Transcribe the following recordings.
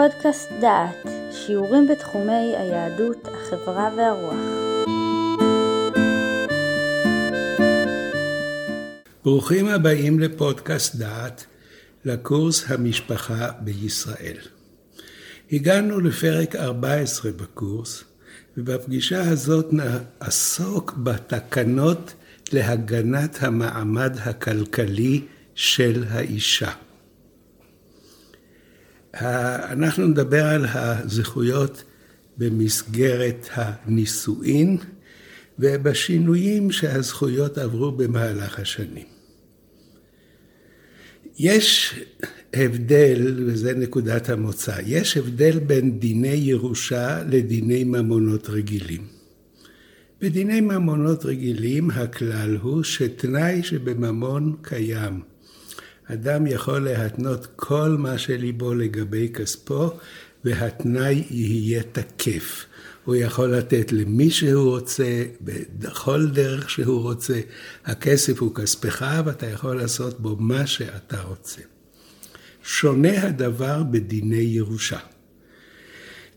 פודקאסט דעת, שיעורים בתחומי היהדות, החברה והרוח. ברוכים הבאים לפודקאסט דעת, לקורס המשפחה בישראל. הגענו לפרק 14 בקורס, ובפגישה הזאת נעסוק בתקנות להגנת המעמד הכלכלי של האישה. אנחנו נדבר על הזכויות במסגרת הנישואין ובשינויים שהזכויות עברו במהלך השנים. יש הבדל, וזה נקודת המוצא, יש הבדל בין דיני ירושה לדיני ממונות רגילים. בדיני ממונות רגילים הכלל הוא שתנאי שבממון קיים אדם יכול להתנות כל מה שליבו לגבי כספו, והתנאי יהיה תקף. הוא יכול לתת למי שהוא רוצה, בכל דרך שהוא רוצה. הכסף הוא כספך, ואתה יכול לעשות בו מה שאתה רוצה. שונה הדבר בדיני ירושה.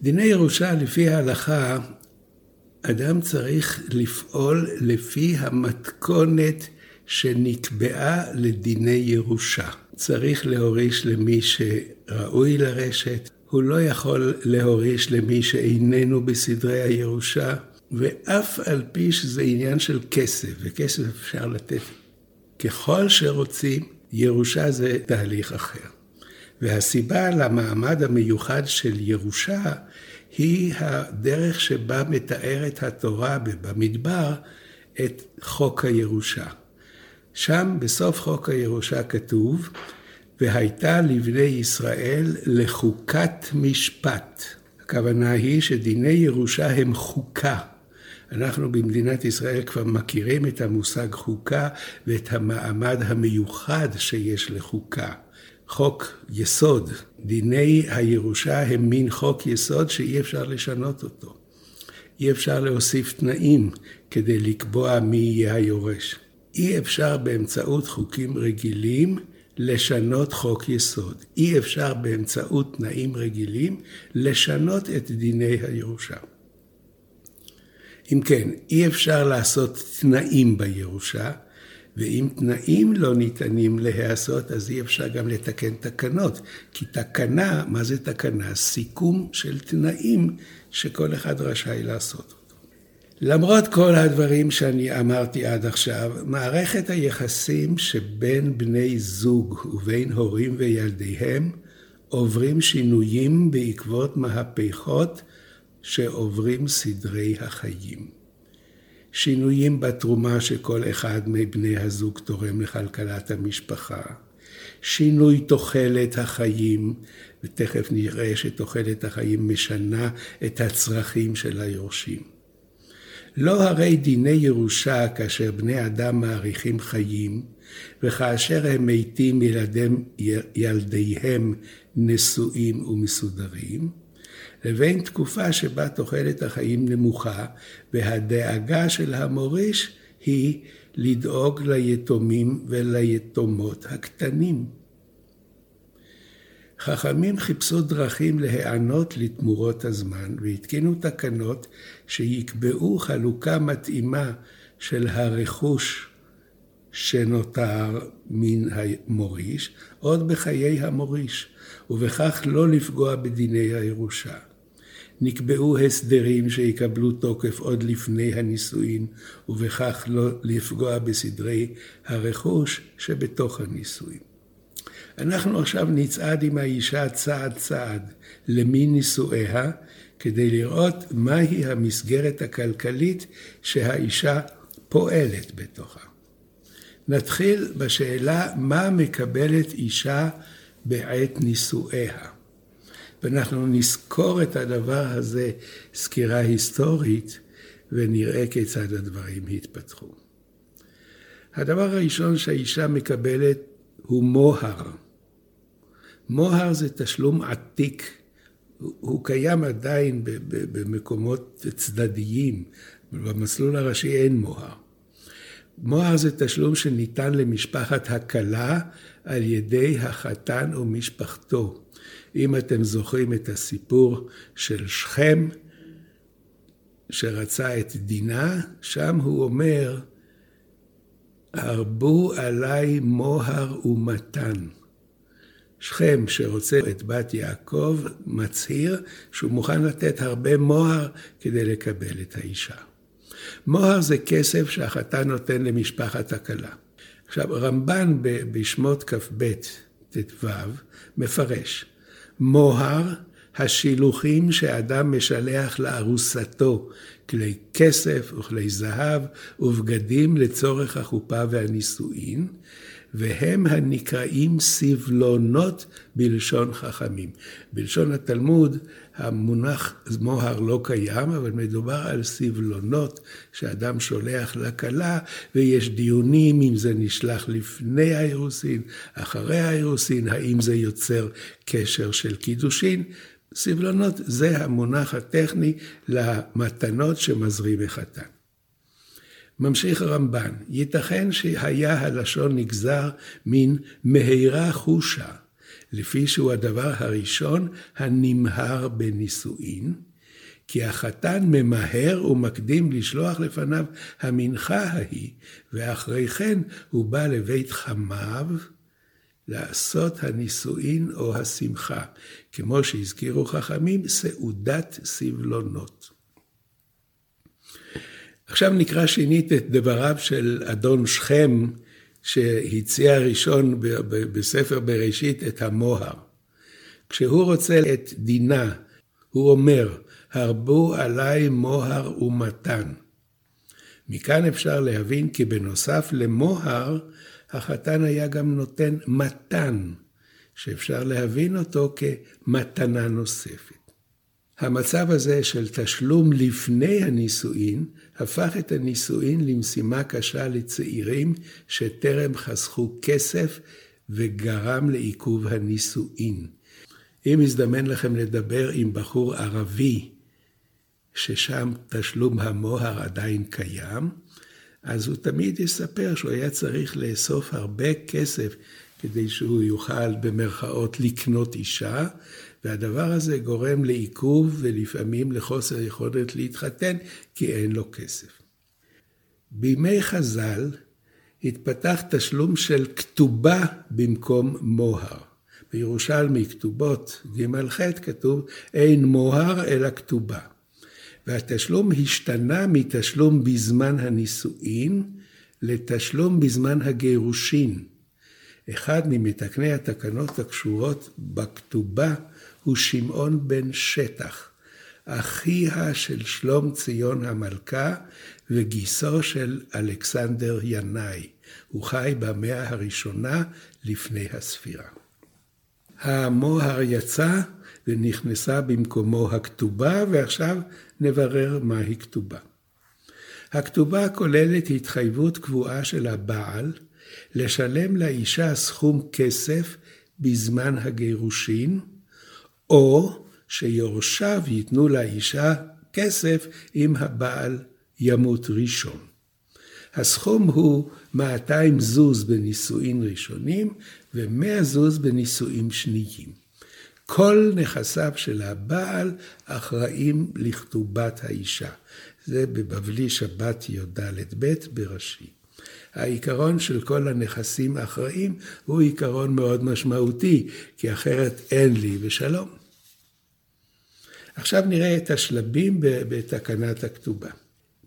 דיני ירושה, לפי ההלכה, אדם צריך לפעול לפי המתכונת שנקבעה לדיני ירושה. צריך להוריש למי שראוי לרשת, הוא לא יכול להוריש למי שאיננו בסדרי הירושה, ואף על פי שזה עניין של כסף, וכסף אפשר לתת ככל שרוצים, ירושה זה תהליך אחר. והסיבה למעמד המיוחד של ירושה היא הדרך שבה מתארת התורה במדבר את חוק הירושה. שם בסוף חוק הירושה כתוב, והייתה לבני ישראל לחוקת משפט. הכוונה היא שדיני ירושה הם חוקה. אנחנו במדינת ישראל כבר מכירים את המושג חוקה ואת המעמד המיוחד שיש לחוקה. חוק יסוד, דיני הירושה הם מין חוק יסוד שאי אפשר לשנות אותו. אי אפשר להוסיף תנאים כדי לקבוע מי יהיה היורש. אי אפשר באמצעות חוקים רגילים לשנות חוק יסוד. אי אפשר באמצעות תנאים רגילים לשנות את דיני הירושה. אם כן, אי אפשר לעשות תנאים בירושה, ואם תנאים לא ניתנים להיעשות, אז אי אפשר גם לתקן תקנות. כי תקנה, מה זה תקנה? סיכום של תנאים שכל אחד רשאי לעשות. למרות כל הדברים שאני אמרתי עד עכשיו, מערכת היחסים שבין בני זוג ובין הורים וילדיהם עוברים שינויים בעקבות מהפכות שעוברים סדרי החיים. שינויים בתרומה שכל אחד מבני הזוג תורם לכלכלת המשפחה, שינוי תוחלת החיים, ותכף נראה שתוחלת החיים משנה את הצרכים של היורשים. לא הרי דיני ירושה כאשר בני אדם מאריכים חיים, וכאשר הם מתים ילדיהם, ילדיהם נשואים ומסודרים, לבין תקופה שבה תוחלת החיים נמוכה, והדאגה של המוריש היא לדאוג ליתומים וליתומות הקטנים. חכמים חיפשו דרכים להיענות לתמורות הזמן והתקינו תקנות שיקבעו חלוקה מתאימה של הרכוש שנותר מן המוריש עוד בחיי המוריש, ובכך לא לפגוע בדיני הירושה. נקבעו הסדרים שיקבלו תוקף עוד לפני הנישואין, ובכך לא לפגוע בסדרי הרכוש שבתוך הנישואין. אנחנו עכשיו נצעד עם האישה צעד צעד למי נישואיה, כדי לראות מהי המסגרת הכלכלית שהאישה פועלת בתוכה. נתחיל בשאלה מה מקבלת אישה בעת נישואיה. ואנחנו נזכור את הדבר הזה סקירה היסטורית ונראה כיצד הדברים התפתחו. הדבר הראשון שהאישה מקבלת הוא מוהר. מוהר זה תשלום עתיק, הוא קיים עדיין במקומות צדדיים, במסלול הראשי אין מוהר. מוהר זה תשלום שניתן למשפחת הכלה על ידי החתן ומשפחתו. אם אתם זוכרים את הסיפור של שכם, שרצה את דינה, שם הוא אומר, הרבו עליי מוהר ומתן. שכם, שרוצה את בת יעקב, מצהיר שהוא מוכן לתת הרבה מוהר כדי לקבל את האישה. מוהר זה כסף שהחתן נותן למשפחת הכלה. עכשיו, רמב"ן בשמות כ"ב ט"ו מפרש, מוהר השילוחים שאדם משלח לארוסתו, כלי כסף וכלי זהב ובגדים לצורך החופה והנישואין, והם הנקראים סבלונות בלשון חכמים. בלשון התלמוד המונח מוהר לא קיים, אבל מדובר על סבלונות שאדם שולח לכלה, ויש דיונים אם זה נשלח לפני האירוסין, אחרי האירוסין, האם זה יוצר קשר של קידושין. סבלונות זה המונח הטכני למתנות שמזרים החתן. ממשיך הרמב"ן, ייתכן שהיה הלשון נגזר מן מהירה חושה, לפי שהוא הדבר הראשון הנמהר בנישואין, כי החתן ממהר ומקדים לשלוח לפניו המנחה ההיא, ואחרי כן הוא בא לבית חמיו לעשות הנישואין או השמחה, כמו שהזכירו חכמים, סעודת סבלונות. עכשיו נקרא שנית את דבריו של אדון שכם, שהציע ראשון בספר בראשית את המוהר. כשהוא רוצה את דינה, הוא אומר, הרבו עליי מוהר ומתן. מכאן אפשר להבין כי בנוסף למוהר, החתן היה גם נותן מתן, שאפשר להבין אותו כמתנה נוספת. המצב הזה של תשלום לפני הנישואין, הפך את הנישואין למשימה קשה לצעירים שטרם חסכו כסף וגרם לעיכוב הנישואין. אם יזדמן לכם לדבר עם בחור ערבי, ששם תשלום המוהר עדיין קיים, אז הוא תמיד יספר שהוא היה צריך לאסוף הרבה כסף כדי שהוא יוכל במרכאות לקנות אישה, והדבר הזה גורם לעיכוב ולפעמים לחוסר יכולת להתחתן, כי אין לו כסף. בימי חז"ל התפתח תשלום של כתובה במקום מוהר. בירושלמי כתובות ג'-ח' כתוב אין מוהר אלא כתובה. והתשלום השתנה מתשלום בזמן הנישואין לתשלום בזמן הגירושין. אחד ממתקני התקנות הקשורות בכתובה הוא שמעון בן שטח, אחיה של שלום ציון המלכה וגיסו של אלכסנדר ינאי. הוא חי במאה הראשונה לפני הספירה. המוהר יצא ונכנסה במקומו הכתובה, ועכשיו נברר מהי כתובה. הכתובה כוללת התחייבות קבועה של הבעל לשלם לאישה סכום כסף בזמן הגירושין, או שיורשיו ייתנו לאישה כסף אם הבעל ימות ראשון. הסכום הוא 200 זוז בנישואין ראשונים ו-100 זוז בנישואין שניים. כל נכסיו של הבעל אחראים לכתובת האישה. זה בבבלי שבת י"ד-ב בראשי. העיקרון של כל הנכסים האחראים הוא עיקרון מאוד משמעותי, כי אחרת אין לי ושלום. עכשיו נראה את השלבים בתקנת הכתובה.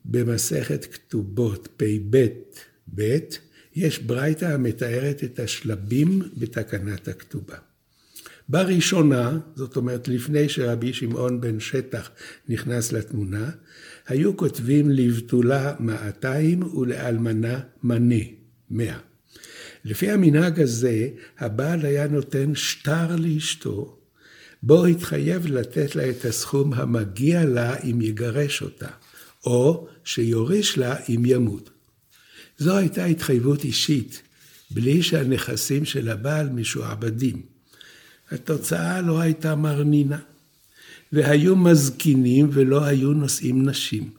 במסכת כתובות פ"ב ב' יש ברייתא המתארת את השלבים בתקנת הכתובה. בראשונה, זאת אומרת לפני שרבי שמעון בן שטח נכנס לתמונה, היו כותבים לבתולה 200 ולאלמנה מנה, 100. לפי המנהג הזה, הבעל היה נותן שטר לאשתו, בו התחייב לתת לה את הסכום המגיע לה אם יגרש אותה, או שיוריש לה אם ימות. זו הייתה התחייבות אישית, בלי שהנכסים של הבעל משועבדים. התוצאה לא הייתה מרנינה. והיו מזקינים ולא היו נושאים נשים.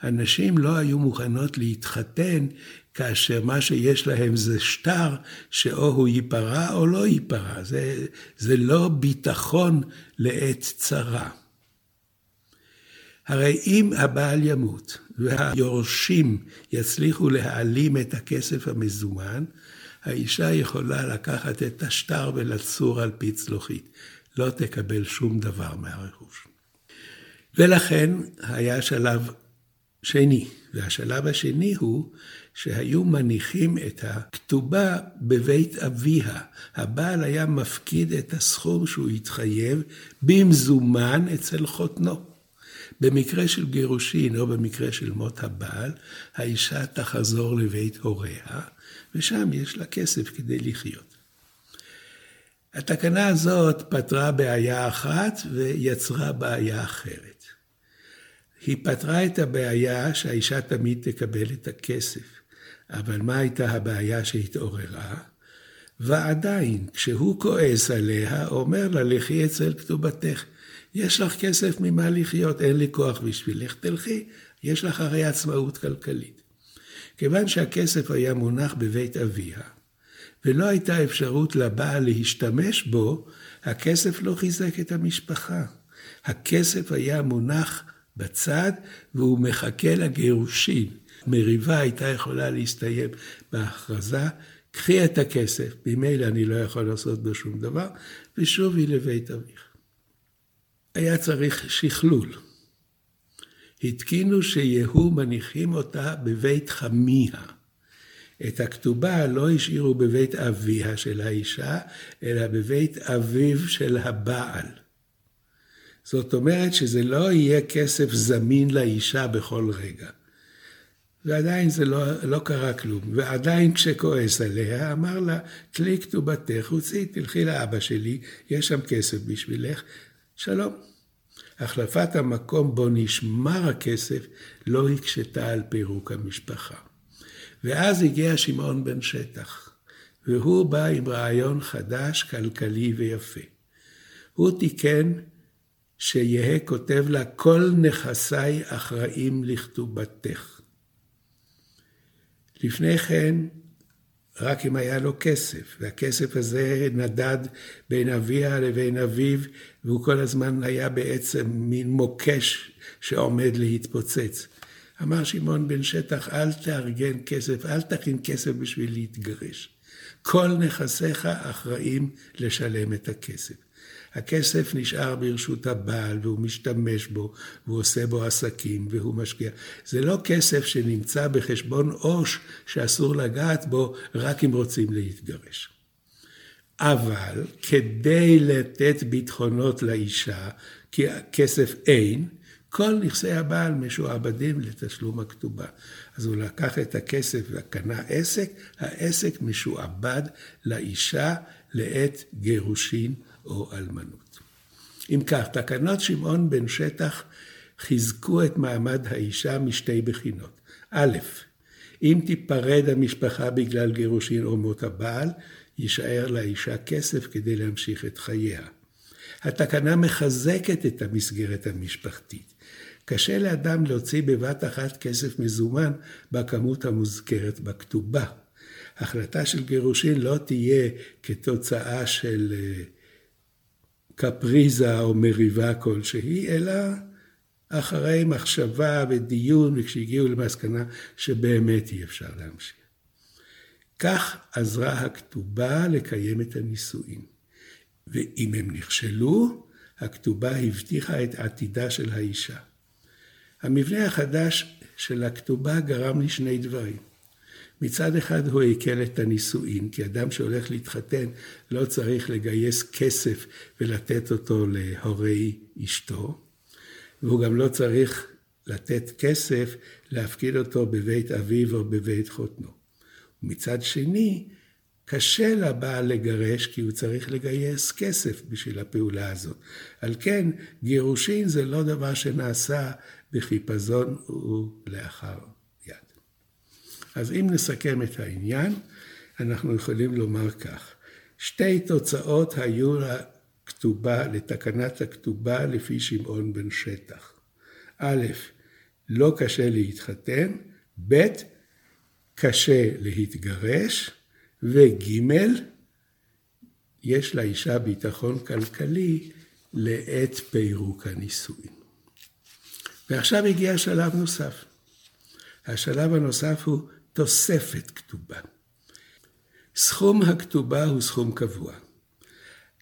הנשים לא היו מוכנות להתחתן כאשר מה שיש להם זה שטר שאו הוא ייפרע או לא ייפרע. זה, זה לא ביטחון לעת צרה. הרי אם הבעל ימות והיורשים יצליחו להעלים את הכסף המזומן, האישה יכולה לקחת את השטר ולצור על פי צלוחית. לא תקבל שום דבר מהרכוש. ולכן היה שלב שני, והשלב השני הוא שהיו מניחים את הכתובה בבית אביה. הבעל היה מפקיד את הסכום שהוא התחייב במזומן אצל חותנו. במקרה של גירושין או במקרה של מות הבעל, האישה תחזור לבית הוריה, ושם יש לה כסף כדי לחיות. התקנה הזאת פתרה בעיה אחת ויצרה בעיה אחרת. היא פתרה את הבעיה שהאישה תמיד תקבל את הכסף. אבל מה הייתה הבעיה שהתעוררה? ועדיין, כשהוא כועס עליה, אומר לה, לכי אצל כתובתך. יש לך כסף ממה לחיות, אין לי כוח בשבילך, תלכי, יש לך הרי עצמאות כלכלית. כיוון שהכסף היה מונח בבית אביה, ולא הייתה אפשרות לבעל להשתמש בו, הכסף לא חיזק את המשפחה. הכסף היה מונח בצד והוא מחכה לגירושין. מריבה הייתה יכולה להסתיים בהכרזה, קחי את הכסף, ממילא אני לא יכול לעשות בו שום דבר, ושובי לבית אביך. היה צריך שכלול. התקינו שיהוא מניחים אותה בבית חמיה. את הכתובה לא השאירו בבית אביה של האישה, אלא בבית אביו של הבעל. זאת אומרת שזה לא יהיה כסף זמין לאישה בכל רגע. ועדיין זה לא, לא קרה כלום. ועדיין כשכועס עליה, אמר לה, תלי כתובתך, הוציא, תלכי לאבא שלי, יש שם כסף בשבילך, שלום. החלפת המקום בו נשמר הכסף לא הקשתה על פירוק המשפחה. ואז הגיע שמעון בן שטח, והוא בא עם רעיון חדש, כלכלי ויפה. הוא תיקן שיהא כותב לה, כל נכסיי אחראים לכתובתך. לפני כן, רק אם היה לו כסף, והכסף הזה נדד בין אביה לבין אביו, והוא כל הזמן היה בעצם מין מוקש שעומד להתפוצץ. אמר שמעון בן שטח, אל תארגן כסף, אל תכין כסף בשביל להתגרש. כל נכסיך אחראים לשלם את הכסף. הכסף נשאר ברשות הבעל והוא משתמש בו והוא עושה בו עסקים והוא משקיע. זה לא כסף שנמצא בחשבון עו"ש שאסור לגעת בו רק אם רוצים להתגרש. אבל כדי לתת ביטחונות לאישה, כי כסף אין, כל נכסי הבעל משועבדים לתשלום הכתובה. אז הוא לקח את הכסף וקנה עסק, העסק משועבד לאישה לעת גירושין או אלמנות. אם כך, תקנות שמעון בן שטח חיזקו את מעמד האישה משתי בחינות. א', אם תיפרד המשפחה בגלל גירושין או מות הבעל, יישאר לאישה כסף כדי להמשיך את חייה. התקנה מחזקת את המסגרת המשפחתית. קשה לאדם להוציא בבת אחת כסף מזומן בכמות המוזכרת בכתובה. החלטה של גירושין לא תהיה כתוצאה של אה, קפריזה או מריבה כלשהי, אלא אחרי מחשבה ודיון, וכשהגיעו למסקנה שבאמת אי אפשר להמשיך. כך עזרה הכתובה לקיים את הנישואין. ואם הם נכשלו, הכתובה הבטיחה את עתידה של האישה. המבנה החדש של הכתובה גרם לי שני דברים. מצד אחד הוא הקל את הנישואין, כי אדם שהולך להתחתן לא צריך לגייס כסף ולתת אותו להורי אשתו, והוא גם לא צריך לתת כסף להפקיד אותו בבית אביו או בבית חותנו. מצד שני, קשה לבעל לגרש כי הוא צריך לגייס כסף בשביל הפעולה הזאת. על כן, גירושין זה לא דבר שנעשה בחיפזון ולאחר אז אם נסכם את העניין, אנחנו יכולים לומר כך: שתי תוצאות היו לכתובה, לתקנת הכתובה לפי שמעון בן שטח. א', לא קשה להתחתן, ב', קשה להתגרש, וג' יש לאישה ביטחון כלכלי לעת פירוק הנישואין. ועכשיו הגיע שלב נוסף. השלב הנוסף הוא תוספת כתובה. סכום הכתובה הוא סכום קבוע.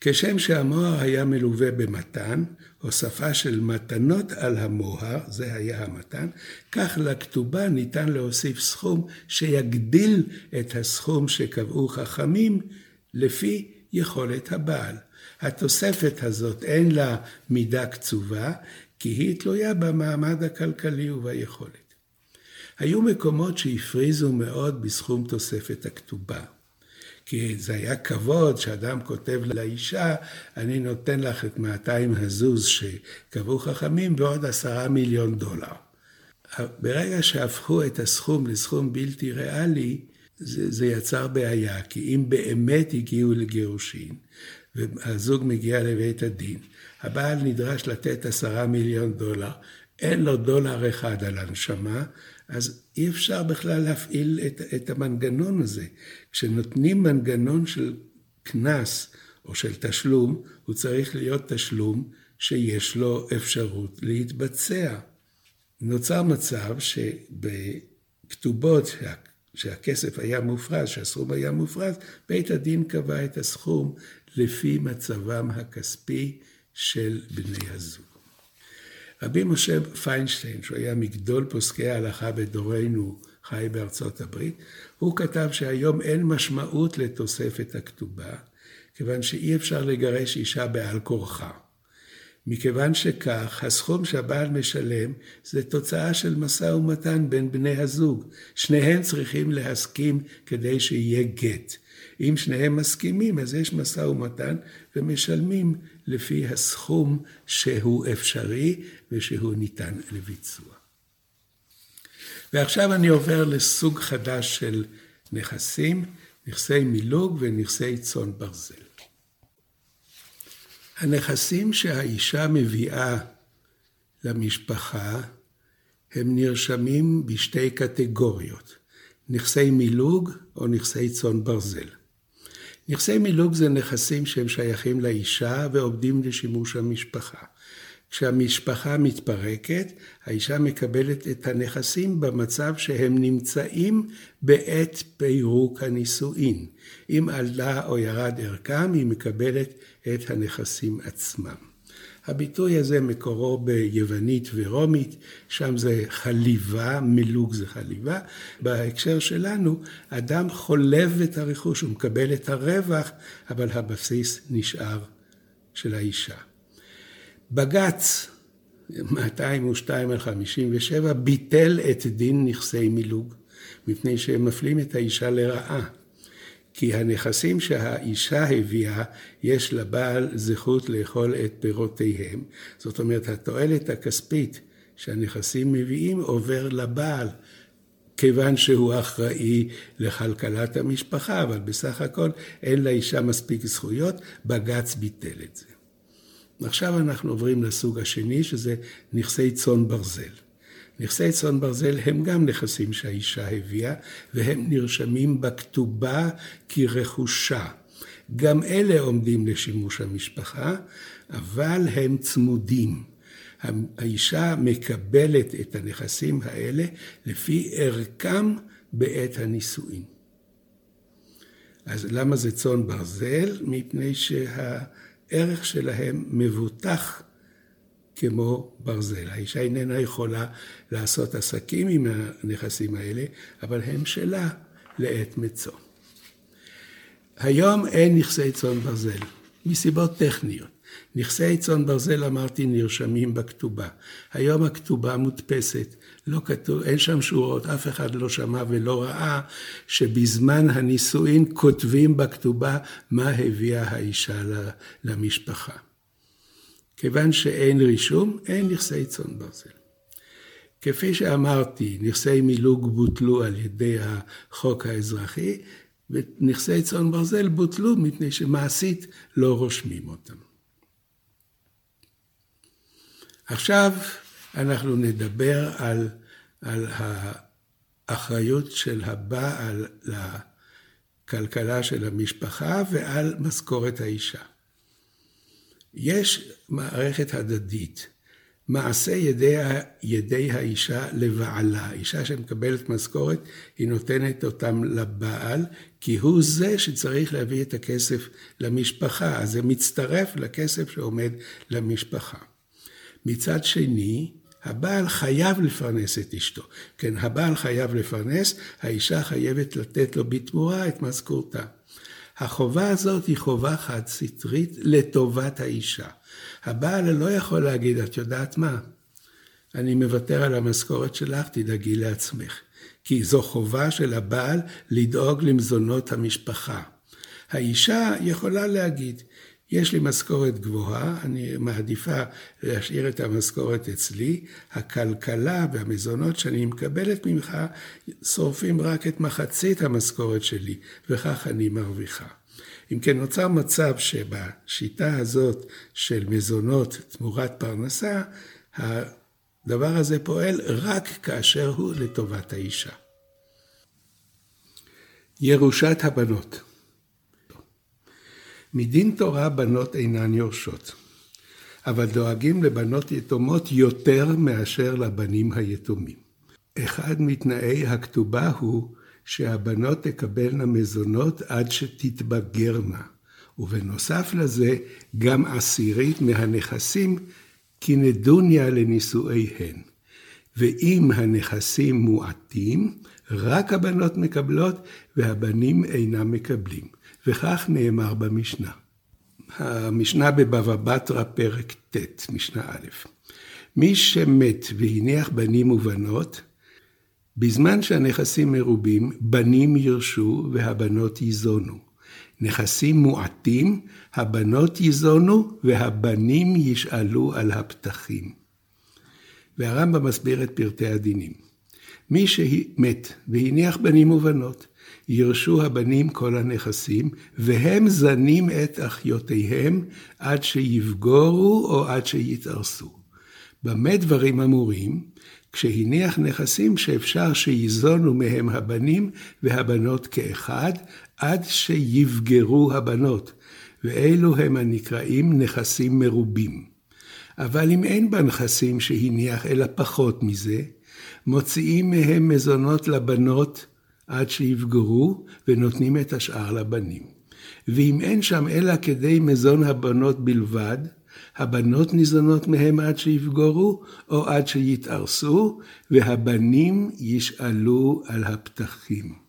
כשם שהמוהר היה מלווה במתן, הוספה של מתנות על המוהר, זה היה המתן, כך לכתובה ניתן להוסיף סכום שיגדיל את הסכום שקבעו חכמים לפי יכולת הבעל. התוספת הזאת אין לה מידה קצובה, כי היא תלויה במעמד הכלכלי וביכולת. היו מקומות שהפריזו מאוד בסכום תוספת הכתובה. כי זה היה כבוד שאדם כותב לאישה, אני נותן לך את 200 הזוז שקבעו חכמים ועוד עשרה מיליון דולר. ברגע שהפכו את הסכום לסכום בלתי ריאלי, זה, זה יצר בעיה, כי אם באמת הגיעו לגירושין, והזוג מגיע לבית הדין, הבעל נדרש לתת עשרה מיליון דולר, אין לו דולר אחד על הנשמה, אז אי אפשר בכלל להפעיל את, את המנגנון הזה. כשנותנים מנגנון של קנס או של תשלום, הוא צריך להיות תשלום שיש לו אפשרות להתבצע. נוצר מצב שבכתובות שהכסף היה מופרז, שהסכום היה מופרז, בית הדין קבע את הסכום לפי מצבם הכספי של בני הזוג. רבי משה פיינשטיין, שהוא היה מגדול פוסקי ההלכה בדורנו, חי בארצות הברית, הוא כתב שהיום אין משמעות לתוספת הכתובה, כיוון שאי אפשר לגרש אישה בעל כורחה. מכיוון שכך, הסכום שהבעל משלם זה תוצאה של משא ומתן בין בני הזוג. שניהם צריכים להסכים כדי שיהיה גט. אם שניהם מסכימים, אז יש משא ומתן ומשלמים לפי הסכום שהוא אפשרי ושהוא ניתן לביצוע. ועכשיו אני עובר לסוג חדש של נכסים, נכסי מילוג ונכסי צאן ברזל. הנכסים שהאישה מביאה למשפחה הם נרשמים בשתי קטגוריות, נכסי מילוג או נכסי צאן ברזל. נכסי מילוג זה נכסים שהם שייכים לאישה ועובדים לשימוש המשפחה. כשהמשפחה מתפרקת, האישה מקבלת את הנכסים במצב שהם נמצאים בעת פירוק הנישואין. אם עלה או ירד ערכם, היא מקבלת את הנכסים עצמם. הביטוי הזה מקורו ביוונית ורומית, שם זה חליבה, מילוג זה חליבה. בהקשר שלנו, אדם חולב את הרכוש, הוא מקבל את הרווח, אבל הבסיס נשאר של האישה. בג"ץ 202 על 57 ביטל את דין נכסי מילוג, מפני שהם מפלים את האישה לרעה. כי הנכסים שהאישה הביאה, יש לבעל זכות לאכול את פירותיהם. זאת אומרת, התועלת הכספית שהנכסים מביאים עובר לבעל, כיוון שהוא אחראי לכלכלת המשפחה, אבל בסך הכל אין לאישה מספיק זכויות, בג"ץ ביטל את זה. עכשיו אנחנו עוברים לסוג השני, שזה נכסי צאן ברזל. נכסי צאן ברזל הם גם נכסים שהאישה הביאה, והם נרשמים בכתובה כרכושה. גם אלה עומדים לשימוש המשפחה, אבל הם צמודים. האישה מקבלת את הנכסים האלה לפי ערכם בעת הנישואין. אז למה זה צאן ברזל? מפני שהערך שלהם מבוטח כמו ברזל. האישה איננה יכולה לעשות עסקים עם הנכסים האלה, אבל הם שלה לעת מצוא. היום אין נכסי צאן ברזל, מסיבות טכניות. נכסי צאן ברזל, אמרתי, נרשמים בכתובה. היום הכתובה מודפסת, לא כתוב, אין שם שורות, אף אחד לא שמע ולא ראה שבזמן הנישואין כותבים בכתובה מה הביאה האישה למשפחה. כיוון שאין רישום, אין נכסי צאן ברזל. כפי שאמרתי, נכסי מילוג בוטלו על ידי החוק האזרחי, ונכסי צאן ברזל בוטלו מפני שמעשית לא רושמים אותם. עכשיו אנחנו נדבר על, על אחריות של הבעל לכלכלה של המשפחה ועל משכורת האישה. יש מערכת הדדית. מעשה ידי, ידי האישה לבעלה. אישה שמקבלת משכורת, היא נותנת אותם לבעל, כי הוא זה שצריך להביא את הכסף למשפחה, אז זה מצטרף לכסף שעומד למשפחה. מצד שני, הבעל חייב לפרנס את אשתו. כן, הבעל חייב לפרנס, האישה חייבת לתת לו בתמורה את משכורתה. החובה הזאת היא חובה חד סטרית לטובת האישה. הבעל לא יכול להגיד, את יודעת מה? אני מוותר על המשכורת שלך, תדאגי לעצמך. כי זו חובה של הבעל לדאוג למזונות המשפחה. האישה יכולה להגיד, יש לי משכורת גבוהה, אני מעדיפה להשאיר את המשכורת אצלי, הכלכלה והמזונות שאני מקבלת ממך שורפים רק את מחצית המשכורת שלי, וכך אני מרוויחה. אם כן, נוצר מצב שבשיטה הזאת של מזונות תמורת פרנסה, הדבר הזה פועל רק כאשר הוא לטובת האישה. ירושת הבנות מדין תורה בנות אינן יורשות, אבל דואגים לבנות יתומות יותר מאשר לבנים היתומים. אחד מתנאי הכתובה הוא שהבנות תקבלנה מזונות עד שתתבגרנה, ובנוסף לזה גם עשירית מהנכסים כנדוניה לנישואיהן. ואם הנכסים מועטים, רק הבנות מקבלות והבנים אינם מקבלים. וכך נאמר במשנה. המשנה בבבא בתרא פרק ט', משנה א'. מי שמת והניח בנים ובנות, בזמן שהנכסים מרובים, בנים ירשו והבנות ייזונו. נכסים מועטים, הבנות ייזונו והבנים ישאלו על הפתחים. והרמב"ם מסביר את פרטי הדינים. מי שמת והניח בנים ובנות, ירשו הבנים כל הנכסים, והם זנים את אחיותיהם עד שיבגורו או עד שיתארסו. במה דברים אמורים? כשהניח נכסים שאפשר שיזונו מהם הבנים והבנות כאחד, עד שיבגרו הבנות, ואלו הם הנקראים נכסים מרובים. אבל אם אין בנכסים שהניח אלא פחות מזה, מוציאים מהם מזונות לבנות עד שיבגרו, ונותנים את השאר לבנים. ואם אין שם אלא כדי מזון הבנות בלבד, הבנות ניזונות מהם עד שיבגורו, או עד שיתארסו, והבנים ישאלו על הפתחים.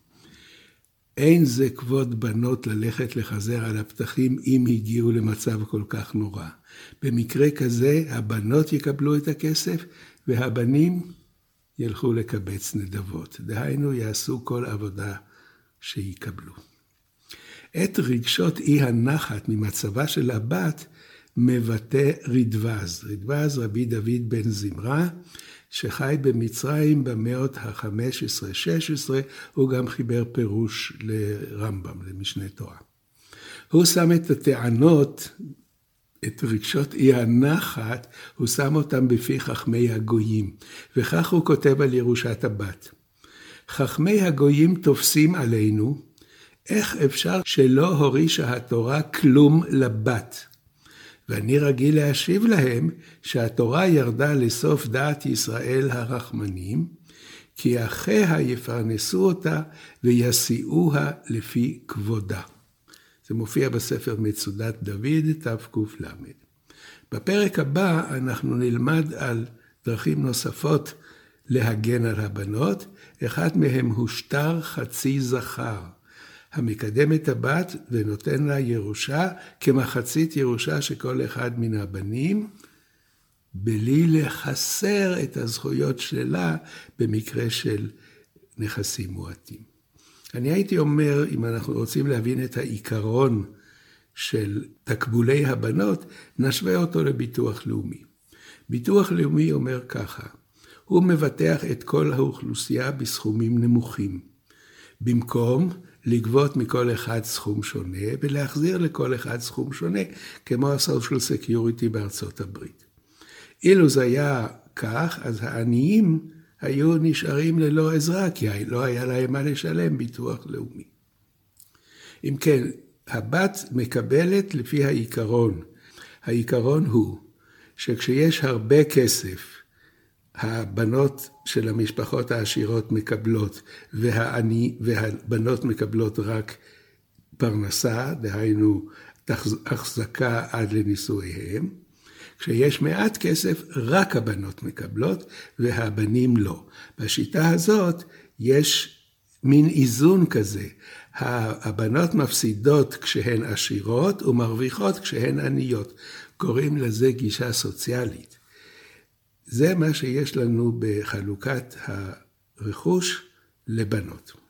אין זה כבוד בנות ללכת לחזר על הפתחים אם הגיעו למצב כל כך נורא. במקרה כזה, הבנות יקבלו את הכסף, והבנים ילכו לקבץ נדבות. דהיינו, יעשו כל עבודה שיקבלו. את רגשות אי הנחת ממצבה של הבת מבטא רדווז. רדווז רבי דוד בן זמרה, שחי במצרים במאות ה-15-16, הוא גם חיבר פירוש לרמב"ם, למשנה תורה. הוא שם את הטענות את רגשות אי הנחת, הוא שם אותם בפי חכמי הגויים, וכך הוא כותב על ירושת הבת. חכמי הגויים תופסים עלינו, איך אפשר שלא הורישה התורה כלום לבת? ואני רגיל להשיב להם שהתורה ירדה לסוף דעת ישראל הרחמנים, כי אחיה יפרנסו אותה ויסיעוה לפי כבודה. זה מופיע בספר מצודת דוד, תק"ל. בפרק הבא אנחנו נלמד על דרכים נוספות להגן על הבנות, אחד מהם הוא שטר חצי זכר, המקדם את הבת ונותן לה ירושה כמחצית ירושה שכל אחד מן הבנים, בלי לחסר את הזכויות שלה במקרה של נכסים מועטים. אני הייתי אומר, אם אנחנו רוצים להבין את העיקרון של תקבולי הבנות, נשווה אותו לביטוח לאומי. ביטוח לאומי אומר ככה, הוא מבטח את כל האוכלוסייה בסכומים נמוכים. במקום לגבות מכל אחד סכום שונה ולהחזיר לכל אחד סכום שונה, כמו ה-social security בארצות הברית. אילו זה היה כך, אז העניים היו נשארים ללא עזרה, כי לא היה להם מה לשלם ביטוח לאומי. אם כן, הבת מקבלת לפי העיקרון. העיקרון הוא שכשיש הרבה כסף, הבנות של המשפחות העשירות מקבלות, והעני, והבנות מקבלות רק פרנסה, דהיינו החזקה עד לנישואיהם. כשיש מעט כסף, רק הבנות מקבלות והבנים לא. בשיטה הזאת יש מין איזון כזה. הבנות מפסידות כשהן עשירות ומרוויחות כשהן עניות. קוראים לזה גישה סוציאלית. זה מה שיש לנו בחלוקת הרכוש לבנות.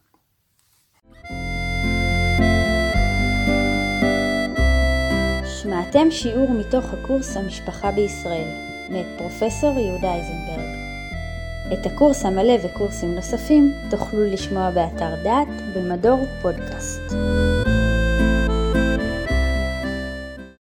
שמעתם שיעור מתוך הקורס המשפחה בישראל, מאת פרופסור יהודה איזנברג. את הקורס המלא וקורסים נוספים תוכלו לשמוע באתר דעת במדור פודקאסט.